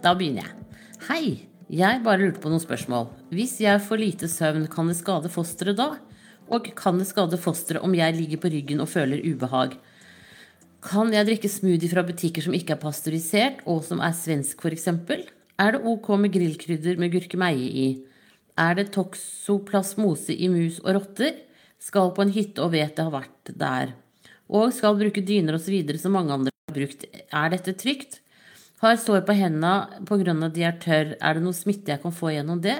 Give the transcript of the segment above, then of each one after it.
Da begynner jeg. Hei, jeg bare lurte på noen spørsmål. Hvis jeg får lite søvn, kan det skade fosteret da? Og kan det skade fosteret om jeg ligger på ryggen og føler ubehag? Kan jeg drikke smoothie fra butikker som ikke er pasteurisert, og som er svensk f.eks.? Er det ok med grillkrydder med gurkemeie i? Er det toksoplasmose i mus og rotter? Skal på en hytte og vet det har vært der. Og skal bruke dyner osv. som mange andre har brukt. Er dette trygt? Har sår på hendene pga. at de er tørr. Er det noe smitte jeg kan få gjennom det?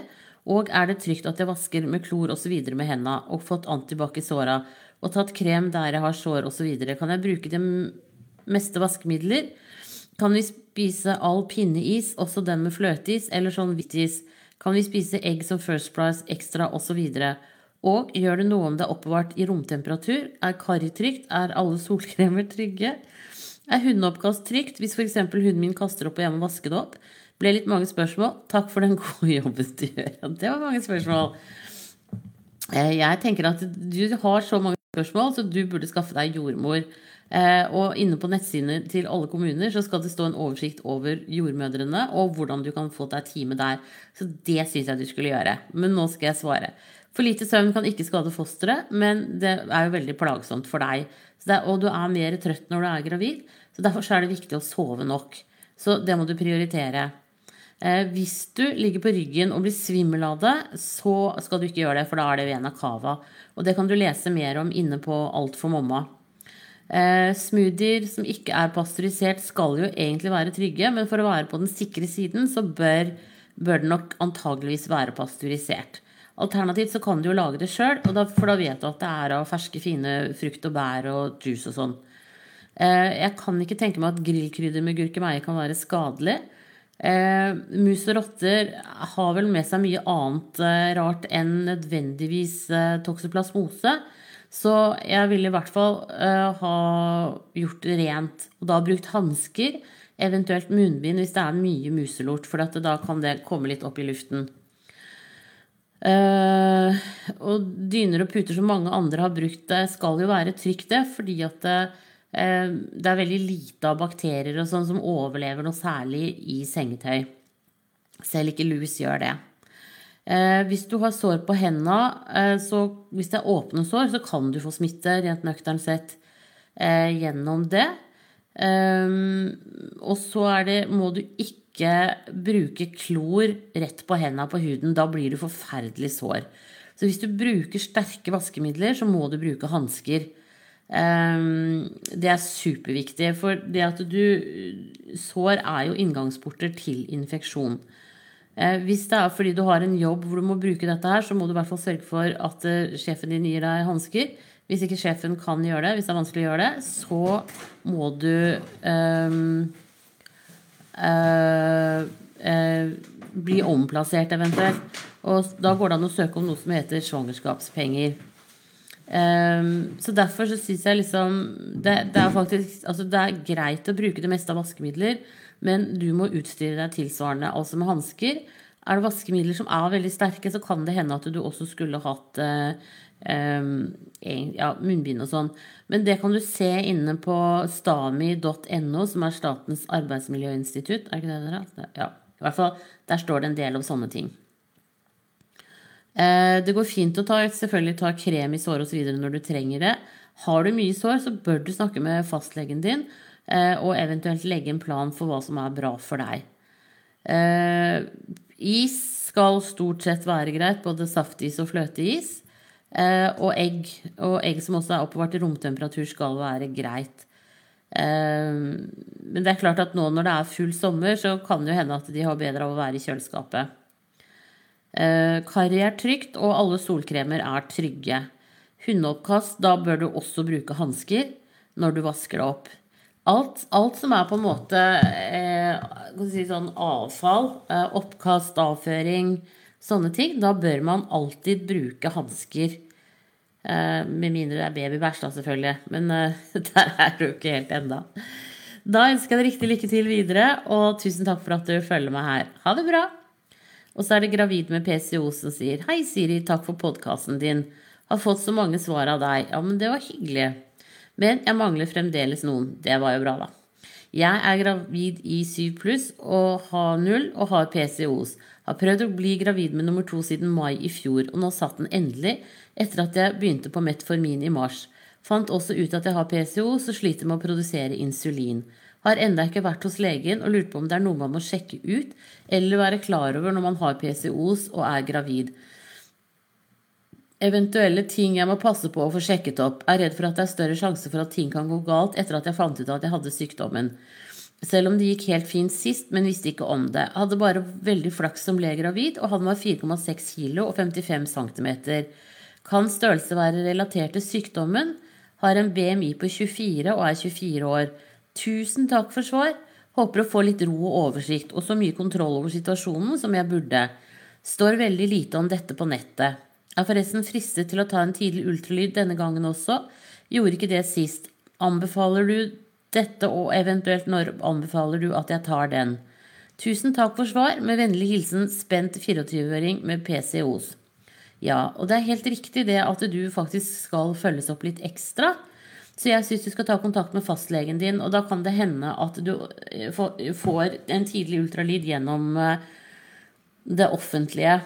Og er det trygt at jeg vasker med klor osv. med hendene og fått antibac i såra og tatt krem der jeg har sår osv.? Kan jeg bruke de meste vaskemidler? Kan vi spise all pinneis, også den med fløteis, eller sånn hvittis? Kan vi spise egg som First Price ekstra osv.? Og gjør det noe om det er oppbevart i romtemperatur? Er karri trygt? Er alle solkremer trygge? Er hundeoppkast trygt hvis f.eks. hunden min kaster opp og jeg må vaske det opp? Ble litt mange spørsmål. Takk for den gode jobben du gjør. Det var mange spørsmål. Eh, jeg tenker at du har så mange spørsmål, så du burde skaffe deg jordmor. Eh, og inne på nettsidene til alle kommuner så skal det stå en oversikt over jordmødrene og hvordan du kan få deg time der. Så det syns jeg du skulle gjøre. Men nå skal jeg svare. For lite søvn kan ikke skade fosteret, men det er jo veldig plagsomt for deg. Er, og du er mer trøtt når du er gravid, så derfor så er det viktig å sove nok. Så det må du prioritere. Eh, hvis du ligger på ryggen og blir svimmel av det, så skal du ikke gjøre det, for da er det vena cava. Og det kan du lese mer om inne på Alt for mamma. Eh, smoothier som ikke er pasteurisert, skal jo egentlig være trygge, men for å være på den sikre siden, så bør, bør den nok antageligvis være pasteurisert. Alternativt så kan du jo lage det sjøl, for da vet du at det er av ferske, fine frukt og bær og juice og sånn. Eh, jeg kan ikke tenke meg at grillkrydder med gurkemeie kan være skadelig. Eh, mus og rotter har vel med seg mye annet eh, rart enn nødvendigvis toksoplasmose. Så jeg ville i hvert fall ha gjort det rent. Og da brukt hansker, eventuelt munnbind hvis det er mye muselort, for da kan det komme litt opp i luften. Uh, og dyner og puter som mange andre har brukt, det skal jo være trygt, det. Fordi at det, uh, er veldig lite av bakterier og sånn som overlever noe særlig i sengetøy. Selv ikke lus gjør det. Uh, hvis du har sår på henda, så hvis det er åpne sår, så kan du få smitte rent nøkternt sett gjennom det. og så det, må du ikke bruke klor rett på hendene på huden. Da blir du forferdelig sår. Så hvis du bruker sterke vaskemidler, så må du bruke hansker. Ehm, det er superviktig, for det at du Sår er jo inngangsporter til infeksjon. Eh, hvis det er fordi du har en jobb hvor du må bruke dette her, så må du i hvert fall sørge for at eh, sjefen din gir deg hansker. Hvis ikke sjefen kan gjøre det, hvis det er vanskelig å gjøre det, så må du um, eh, eh, bli omplassert eventuelt. Og da går det an å søke om noe som heter svangerskapspenger. Um, så derfor så syns jeg liksom det, det, er faktisk Altså det er greit å bruke det meste av vaskemidler, men du må utstyre deg tilsvarende. Altså med hansker. Er det vaskemidler som er veldig sterke, så kan det hende at du også skulle hatt uh, um, ja, munnbind og sånn. Men det kan du se inne på stami.no, som er Statens arbeidsmiljøinstitutt. Er ikke det dere? Ja. I hvert fall, Der står det en del om sånne ting. Eh, det går fint å ta, selvfølgelig ta krem i sår osv. når du trenger det. Har du mye sår, så bør du snakke med fastlegen din eh, og eventuelt legge en plan for hva som er bra for deg. Eh, is skal stort sett være greit, både saftis og fløteis. Og egg, og egg som også er oppbevart i romtemperatur, skal være greit. Men det er klart at nå når det er full sommer, så kan det jo hende at de har bedre av å være i kjøleskapet. Eh, karri er trygt, og alle solkremer er trygge. Hundeoppkast, da bør du også bruke hansker når du vasker det opp. Alt, alt, som er på en måte eh, si sånn avfall, eh, oppkast, avføring, sånne ting, da bør man alltid bruke hansker. Eh, med mindre det er babybæsj, da, selvfølgelig. Men eh, der er du ikke helt enda. Da ønsker jeg deg riktig lykke til videre, og tusen takk for at du følger meg her. Ha det bra! Og så er det gravid med PCO som sier Hei, Siri, takk for podkasten din. Har fått så mange svar av deg. Ja, men det var hyggelig. Men jeg mangler fremdeles noen. Det var jo bra, da. Jeg er gravid i 7 pluss og har null og har PCOS. Har prøvd å bli gravid med nummer to siden mai i fjor, og nå satt den endelig etter at jeg begynte på Metformin i mars. Fant også ut at jeg har PCO, og sliter med å produsere insulin. Har enda ikke vært hos legen og lurt på om det er noe man må sjekke ut eller være klar over når man har PCOS og er gravid. Eventuelle ting jeg må passe på å få sjekket opp. Er redd for at det er større sjanse for at ting kan gå galt etter at jeg fant ut at jeg hadde sykdommen. Selv om det gikk helt fint sist, men visste ikke om det. Hadde bare veldig flaks som ble gravid, og han var 4,6 kilo og 55 cm. Kan størrelse være relatert til sykdommen? Har en BMI på 24 og er 24 år. Tusen takk for svar. Håper å få litt ro og oversikt, og så mye kontroll over situasjonen som jeg burde. Står veldig lite om dette på nettet. Er forresten fristet til å ta en tidlig ultralyd denne gangen også. Gjorde ikke det sist. Anbefaler du dette, og eventuelt når anbefaler du at jeg tar den? Tusen takk for svar. Med vennlig hilsen spent 24-åring med PCOs. Ja, og det er helt riktig det at du faktisk skal følges opp litt ekstra. Så jeg syns du skal ta kontakt med fastlegen din, og da kan det hende at du eh, får en tidlig ultralyd gjennom eh, det offentlige.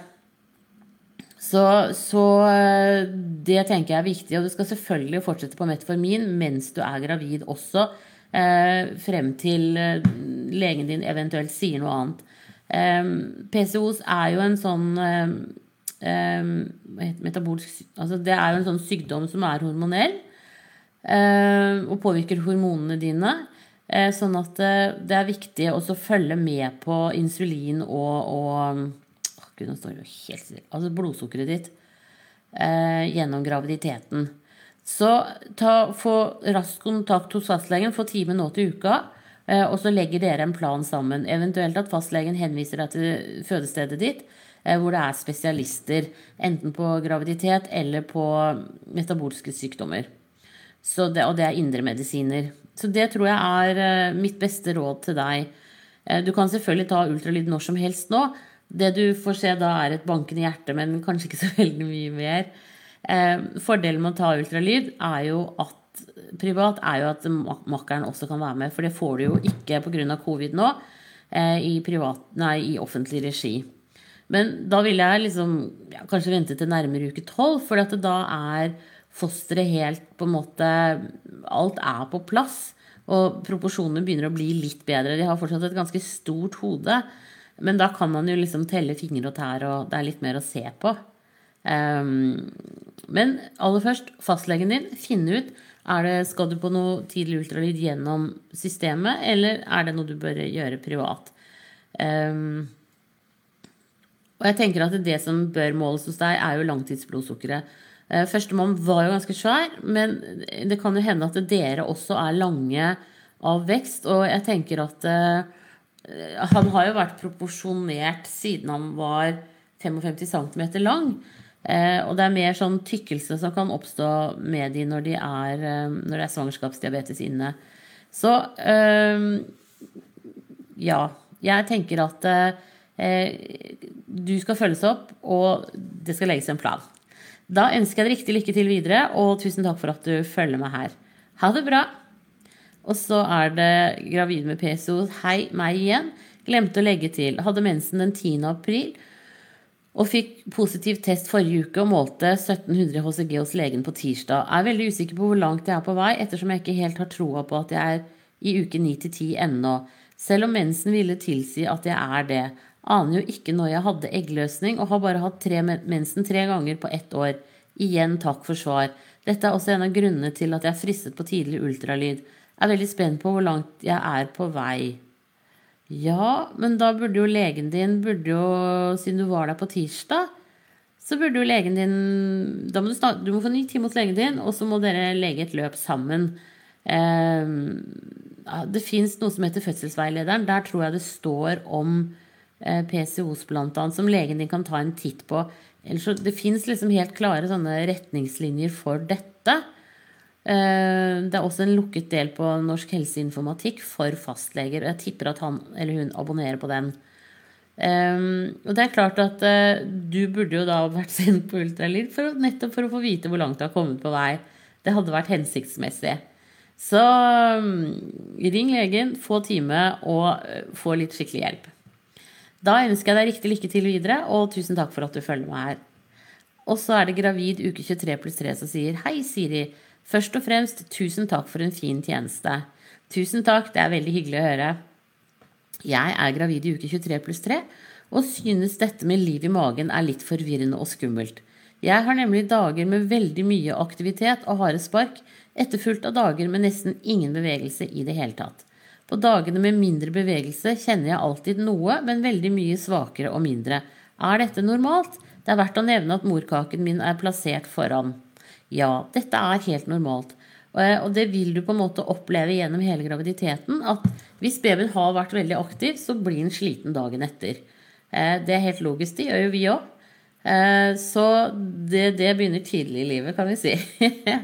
Så, så, eh, det tenker jeg er viktig. Og du skal selvfølgelig fortsette på metformin mens du er gravid også. Eh, frem til legen din eventuelt sier noe annet. Eh, PCOS er jo en sånn eh, metabolsk altså Det er jo en sånn sykdom som er hormonell. Og påvirker hormonene dine. sånn at det er viktig å følge med på insulin og, og Gud, nå står det jo helt stille. Altså blodsukkeret ditt eh, gjennom graviditeten. Så ta, få rask kontakt hos fastlegen, få time nå til uka. Eh, og så legger dere en plan sammen. Eventuelt at fastlegen henviser deg til fødestedet ditt, eh, hvor det er spesialister. Enten på graviditet eller på metabolske sykdommer. Det, og det er indremedisiner. Så det tror jeg er eh, mitt beste råd til deg. Eh, du kan selvfølgelig ta ultralyd når som helst nå, det du får se da, er et bankende hjerte, men kanskje ikke så veldig mye mer. Eh, fordelen med å ta ultralyd er jo at privat er jo at makkeren også kan være med. For det får du jo ikke pga. covid nå i, privat, nei, i offentlig regi. Men da vil jeg liksom ja, kanskje vente til nærmere uke tolv, for da er fosteret helt på en måte Alt er på plass. Og proporsjonene begynner å bli litt bedre. De har fortsatt et ganske stort hode. Men da kan man jo liksom telle fingre og tær, og det er litt mer å se på. Um, men aller først, fastlegen din. Finne ut er det, skal du på noe tidlig ultralyd gjennom systemet, eller er det noe du bør gjøre privat. Um, og jeg tenker at det som bør måles hos deg, er jo langtidsblodsukkeret. Uh, Førstemann var jo ganske svær, men det kan jo hende at dere også er lange av vekst. Og jeg tenker at Eh, han har jo vært proporsjonert siden han var 55 cm lang. Eh, og det er mer sånn tykkelse som kan oppstå med de når, de er, eh, når det er svangerskapsdiabetes inne. Så ja. Jeg tenker at du skal følges opp, og det skal legges en plan. Da ønsker jeg deg riktig lykke til videre, og tusen takk for at du følger meg her. Ha det bra! Og så er det gravid med PSO. Hei, meg igjen. Glemte å legge til. Hadde mensen den 10. april og fikk positiv test forrige uke og målte 1700 HCG hos legen på tirsdag. Er veldig usikker på hvor langt jeg er på vei, ettersom jeg ikke helt har troa på at jeg er i uke 9 til 10 ennå. Selv om mensen ville tilsi at jeg er det. Aner jo ikke når jeg hadde eggløsning, og har bare hatt tre mensen tre ganger på ett år. Igjen takk for svar. Dette er også en av grunnene til at jeg er fristet på tidlig ultralyd Jeg er veldig spent på hvor langt jeg er på vei. Ja, men da burde jo legen din burde jo, Siden du var der på tirsdag, så burde jo legen din Da må du, snak, du må få ny time hos legen din, og så må dere lege et løp sammen. Eh, det fins noe som heter Fødselsveilederen. Der tror jeg det står om PCOS bl.a., som legen din kan ta en titt på. Det fins liksom helt klare retningslinjer for dette. Eh, det er også en lukket del på Norsk helseinformatikk for fastleger. Og jeg tipper at han eller hun abonnerer på den. Eh, og det er klart at eh, du burde jo da vært sendt på ultralyd for, nettopp for å få vite hvor langt du har kommet på vei. Det hadde vært hensiktsmessig. Så mm, ring legen, få time og eh, få litt skikkelig hjelp. Da ønsker jeg deg riktig lykke til videre, og tusen takk for at du følger meg her. Og så er det gravid uke 23 pluss 3 som sier Hei, Siri. Først og fremst, tusen takk for en fin tjeneste. Tusen takk, det er veldig hyggelig å høre. Jeg er gravid i uke 23 pluss 3 og synes dette med liv i magen er litt forvirrende og skummelt. Jeg har nemlig dager med veldig mye aktivitet og harde spark, etterfulgt av dager med nesten ingen bevegelse i det hele tatt. På dagene med mindre bevegelse kjenner jeg alltid noe, men veldig mye svakere og mindre. Er dette normalt? Det er verdt å nevne at morkaken min er plassert foran. Ja, dette er helt normalt. Og det vil du på en måte oppleve gjennom hele graviditeten. At hvis babyen har vært veldig aktiv, så blir den sliten dagen etter. Eh, det er helt logisk. Det gjør jo vi òg. Eh, så det, det, begynner tidlig i livet, kan vi si.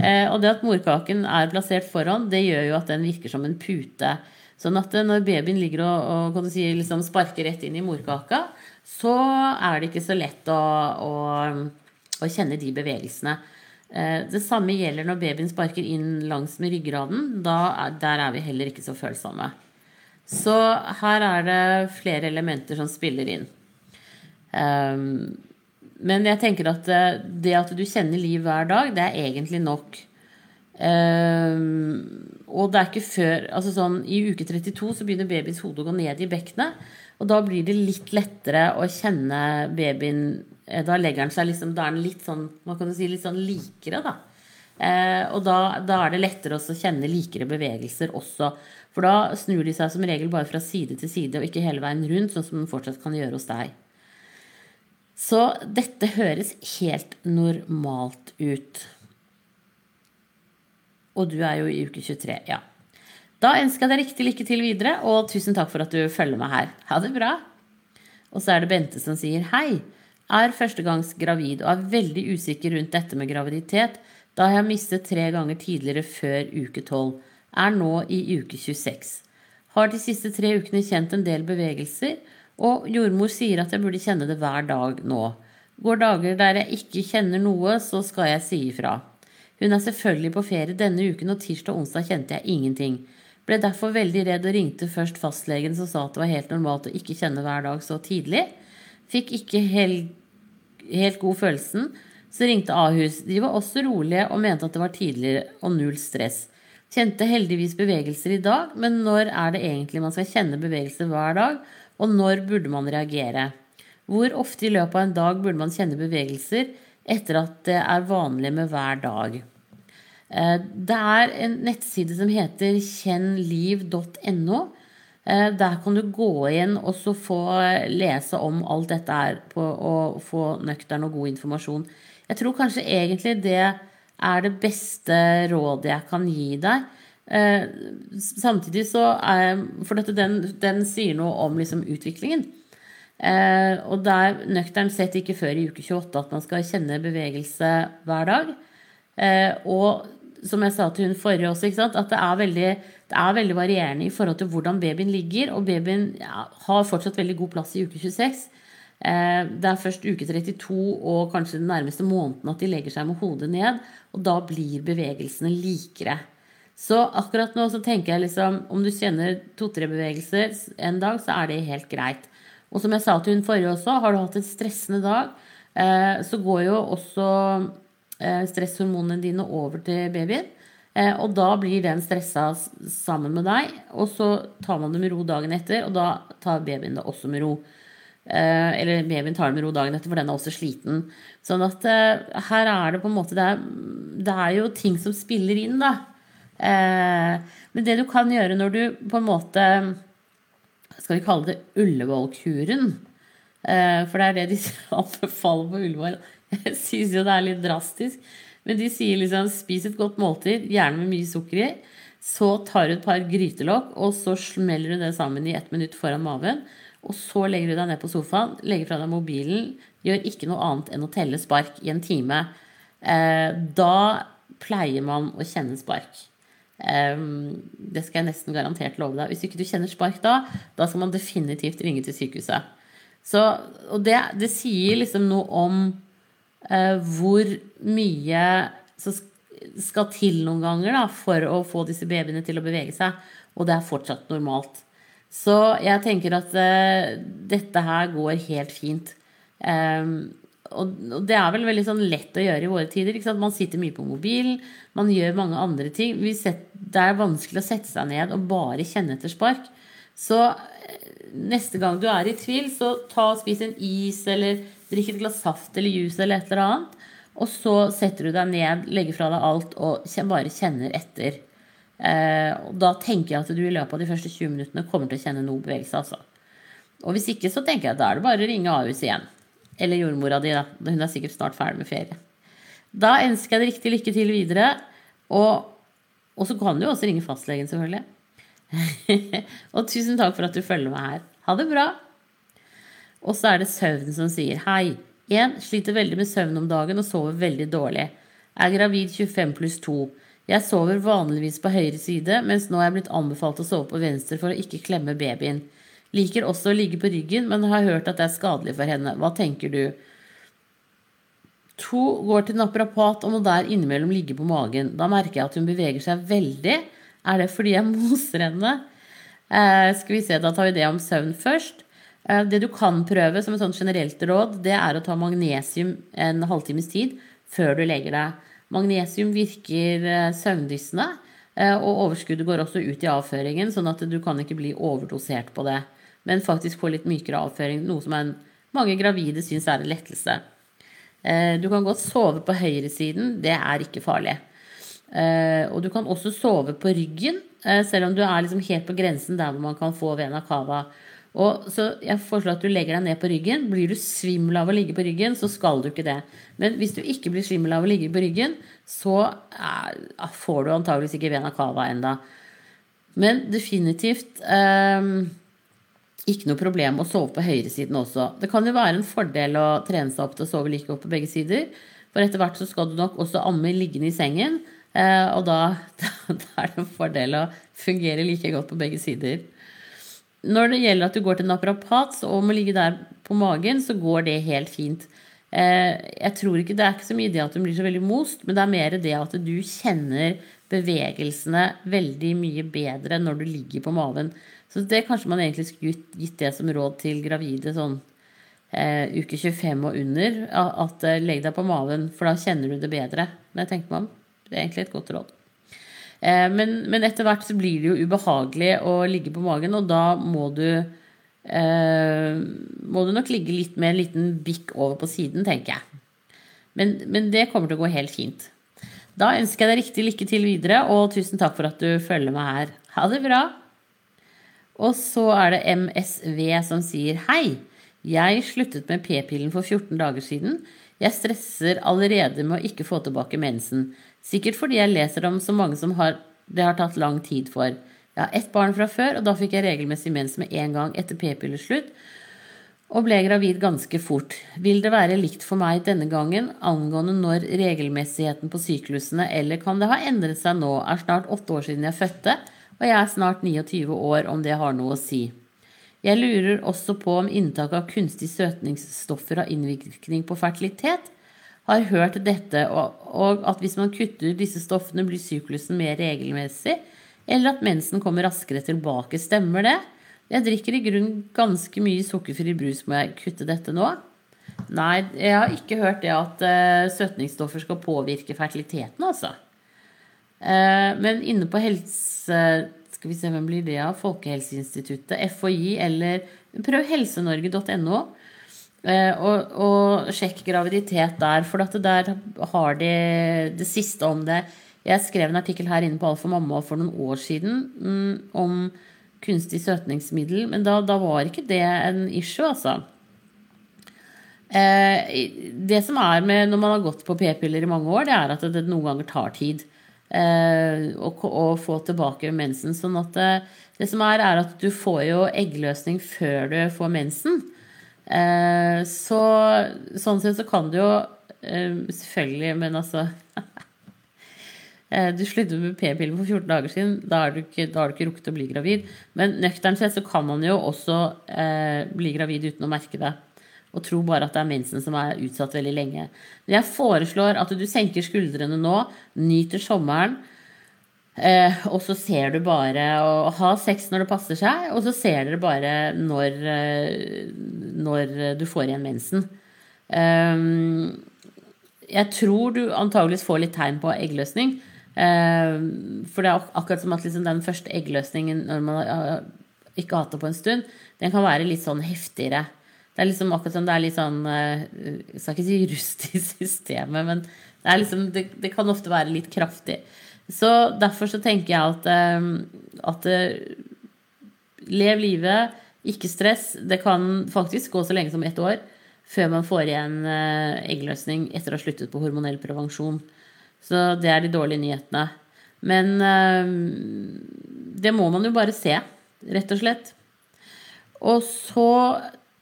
Eh, og det at morkaken er plassert foran, det gjør jo at den virker som en pute. Sånn at når babyen ligger og, og si, liksom sparker rett inn i morkaka, så er det ikke så lett å, å, å kjenne de bevegelsene. Eh, det samme gjelder når babyen sparker inn langs med ryggraden. Er, der er vi heller ikke så følsomme. Så her er det flere elementer som spiller inn. Um, men jeg tenker at eh, det at du kjenner liv hver dag, det er egentlig nok. Um, og det er ikke før altså sånn, I uke 32 så begynner babyens hode å gå ned i bekkenet. Og da blir det litt lettere å kjenne babyen eh, Da legger den seg liksom, da er den litt sånn man kan si, litt sånn likere, da. Eh, og da, da, er det lettere å kjenne likere bevegelser også. For da snur de seg som regel bare fra side til side og ikke hele veien rundt, sånn som den fortsatt kan gjøre hos deg. Så dette høres helt normalt ut. Og du er jo i uke 23, ja. Da ønsker jeg deg riktig lykke til videre, og tusen takk for at du følger meg her. Ha det bra. Og så er det Bente som sier hei. Er førstegangs gravid og er veldig usikker rundt dette med graviditet, da jeg har mistet tre ganger tidligere før uke 12. Er nå i uke 26. Har de siste tre ukene kjent en del bevegelser, og jordmor sier at jeg burde kjenne det hver dag nå. Går dager der jeg ikke kjenner noe, så skal jeg si ifra. Hun er selvfølgelig på ferie denne uken, og tirsdag og onsdag kjente jeg ingenting. Ble derfor veldig redd og ringte først fastlegen som sa at det var helt normalt å ikke kjenne hver dag så tidlig. Fikk ikke helt, helt god følelsen, så ringte Ahus. De var også rolige og mente at det var tidligere og null stress. Kjente heldigvis bevegelser i dag, men når er det egentlig man skal kjenne bevegelser hver dag, og når burde man reagere? Hvor ofte i løpet av en dag burde man kjenne bevegelser etter at det er vanlig med hver dag? Eh, det er en nettside som heter kjennliv.no. Eh, der kan du gå inn og så få lese om alt dette her på, og få nøktern og god informasjon. Jeg tror kanskje egentlig det er det beste rådet jeg kan gi deg. Eh, samtidig så er For dette, den, den sier noe om liksom utviklingen. og det er nøkternt sett ikke før i uke 28 at man skal kjenne bevegelse hver dag. og som jeg sa til hun forrige også, at det er, veldig, det er, veldig, varierende i forhold til hvordan babyen ligger. Og babyen ja, har fortsatt veldig god plass i uke 26. Eh, det er først uke 32 og kanskje den nærmeste måneden at de legger seg med hodet ned. Og da blir bevegelsene likere. Så akkurat nå så tenker jeg liksom om du kjenner to-tre bevegelser en dag, så er det helt greit. Og som jeg sa til hun forrige også, har du hatt en stressende dag, eh, så går jo også Eh, stresshormonene dine over til babyen. Eh, og da blir den stressa sammen med deg, og så tar man det med ro dagen etter, og da tar babyen det også med ro. Eller babyen tar det med ro dagen etter, for den er også sliten. Sånn at her er det på en måte Det er, det er jo ting som spiller inn, da. Men det du kan gjøre når du på en måte Skal vi kalle det Ullevål-kuren? For det er det de anbefaler på Ullevål jeg syns jo det er litt drastisk. Men de sier liksom spis et godt måltid, gjerne med mye sukker i. Så tar du et par grytelokk, og så smeller du det sammen i ett minutt foran maven. Og så legger du deg ned på sofaen, legger fra deg mobilen, gjør ikke noe annet enn å telle spark i en time. Eh, da pleier man å kjenne spark. Um, det skal jeg nesten garantert love deg. Hvis ikke du kjenner spark da, da skal man definitivt ringe til sykehuset. Så, og det, det sier liksom noe om eh, hvor mye som skal til noen ganger da, for å få disse babyene til å bevege seg. Og det er fortsatt normalt. Så jeg tenker at eh, dette her går helt fint. Um, og, og, det er vel veldig sånn lett å gjøre i våre tider. Man sitter mye på mobilen, man gjør mange andre ting. Set, det er vanskelig å sette seg ned og bare kjenne etter spark. Så eh, neste gang du er i tvil, så ta og spis en is eller drikk et glass saft eller juice eller et eller annet. Og så setter du deg ned, legger fra deg alt og bare kjenner etter. Eh, og da tenker jeg at du i løpet av de første 20 minuttene kommer til å kjenne noe bevegelse. altså. Og hvis ikke, så tenker jeg at da er det bare å ringe Ahus igjen. Eller jordmora di, da. Hun er sikkert snart ferdig med ferie. Da ønsker jeg deg riktig lykke til videre. Og, og så kan du jo også ringe fastlegen, selvfølgelig. og tusen takk for at du følger meg her. Ha det bra. Og så er det søvnen som sier hei. 1. Sliter veldig med søvn om dagen og sover veldig dårlig. Er gravid 25 pluss 2. Jeg sover vanligvis på høyre side, mens nå er jeg blitt anbefalt å sove på venstre for å ikke klemme babyen. Liker også å ligge på ryggen, men har hørt at det er skadelig for henne. Hva tenker du? To Går til naprapat og må der innimellom ligge på magen. Da merker jeg at hun beveger seg veldig. Er det fordi jeg moser henne? Eh, skal vi se, Da tar vi det om søvn først. Eh, det du kan prøve som et sånt generelt råd, det er å ta magnesium en halvtimes tid før du legger deg. Magnesium virker eh, søvndyssende, eh, og overskuddet går også ut i avføringen, sånn at du kan ikke bli overdosert på det, men faktisk få litt mykere avføring, noe som en, mange gravide syns er en lettelse. Du kan godt sove på høyresiden, det er ikke farlig. Og du kan også sove på ryggen, selv om du er liksom helt på grensen der hvor man kan få vena cava. Og så jeg foreslår at du legger deg ned på ryggen. Blir du svimmel av å ligge på ryggen, så skal du ikke det. Men hvis du ikke blir svimmel av å ligge på ryggen, så eh, får du antageligvis ikke vena cava enda. Men definitivt eh, ikke noe problem å sove på høyresiden også. Det kan jo være en fordel å trene seg opp til å sove like godt på begge sider. For etter hvert så skal du nok også amme liggende i sengen. Eh, og da, da, er det en fordel å fungere like godt på begge sider. Når det gjelder at du går til naprapat og må ligge der på magen, så går det helt fint. Eh, jeg tror ikke Det er ikke så mye det at du blir så veldig most, men det er mer det at du kjenner bevegelsene veldig mye bedre når du ligger på maven. Så det kanskje man egentlig skulle gitt det som råd til gravide sånn eh, uke 25 og under. At eh, legg deg på maven, for da kjenner du det bedre. Men jeg tenker om. Det er egentlig et godt råd. Eh, men, men, etter hvert så blir det jo ubehagelig å ligge på magen, og da må du eh, må du nok ligge litt med en liten bikk over på siden, tenker jeg. Men, men, det kommer til å gå helt fint. Da ønsker jeg deg riktig lykke til videre, og tusen takk for at du følger meg her. Ha det bra! Og så er det MSV som sier hei. Jeg sluttet med p-pillen for 14 dager siden. Jeg stresser allerede med å ikke få tilbake mensen. Sikkert fordi jeg leser om så mange som har, det har tatt lang tid for. Jeg har ett barn fra før, og da fikk jeg regelmessig mens med en gang etter p-pilleslutt, og ble gravid ganske fort. Vil det være likt for meg denne gangen angående når regelmessigheten på syklusene, eller kan det ha endret seg nå? Er snart åtte år siden jeg fødte, og jeg er snart 29 år, om det har noe å si. Jeg lurer også på om inntak av kunstige søtningsstoffer har innvirkning på fertilitet har hørt dette, og at hvis man kutter disse stoffene, blir syklusen mer regelmessig, eller at mensen kommer raskere tilbake. Stemmer det? Jeg drikker i grunnen ganske mye sukkerfri brus. Må jeg kutte dette nå? Nei, jeg har ikke hørt det at uh, søtningsstoffer skal påvirke fertiliteten, altså. Uh, men inne på helse... Skal vi se, hvem blir det av? Folkehelseinstituttet, FHI eller Prøv helsenorge.no. Eh, og, og, sjekk graviditet der, for der har de det siste om det. Jeg skrev en artikkel her inne på Alfa Mamma for noen år siden mm, om kunstig søtningsmiddel, men da, da, var ikke det en issue, altså. Eh, det som er med når man har gått på p-piller i mange år, det er at det noen ganger tar tid eh, å, å, få tilbake mensen. Sånn at det, eh, det som er, er at du får jo eggløsning før du får mensen. Eh, så sånn sett så kan du jo eh, Selvfølgelig, men altså Du sluttet med p-pillen for 14 dager siden. Da har, du ikke, du ikke rukket å bli gravid. Men nøkternt sett så kan man jo også eh, bli gravid uten å merke det. og tro bare at det er mensen som er utsatt veldig lenge. Men jeg foreslår at du senker skuldrene nå, nyter sommeren. Eh, og så ser du bare å ha sex når det passer seg, og så ser dere bare når, eh, når du får igjen mensen. Eh, jeg tror du antageligvis får litt tegn på eggløsning. Eh, for det er akkurat som at liksom den første eggløsningen når man ikke har hatt det på en stund, den kan være litt sånn heftigere. Det er liksom akkurat som det er litt sånn eh, Jeg skal ikke si rust i systemet, men det, liksom, det, det, kan ofte være litt kraftig. Så derfor så tenker jeg at, eh, at lev livet, ikke stress. Det kan faktisk gå så lenge som ett år før man får igjen eggløsning etter å ha sluttet på hormonell prevensjon. Så det er de dårlige nyhetene. Men det må man jo bare se, rett og slett. Og så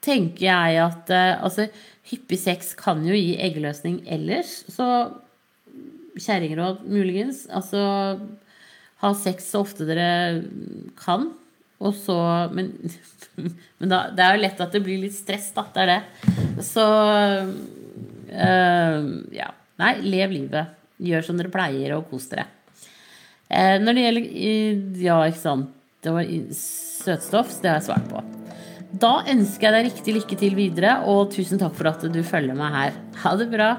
tenker jeg at eh, altså, hyppig sex kan jo gi eggløsning ellers, så kjerringråd muligens. Altså ha sex så ofte dere kan. Og så Men, men da, det er jo lett at det blir litt stress, da. Det er det. Så øh, ja. Nei, lev livet. Gjør som dere pleier, og kos dere. Eh, når det gjelder Ja, ikke sant. Det var søtstoff, det har jeg svart på. Da ønsker jeg deg riktig lykke til videre, og tusen takk for at du følger meg her. Ha det bra.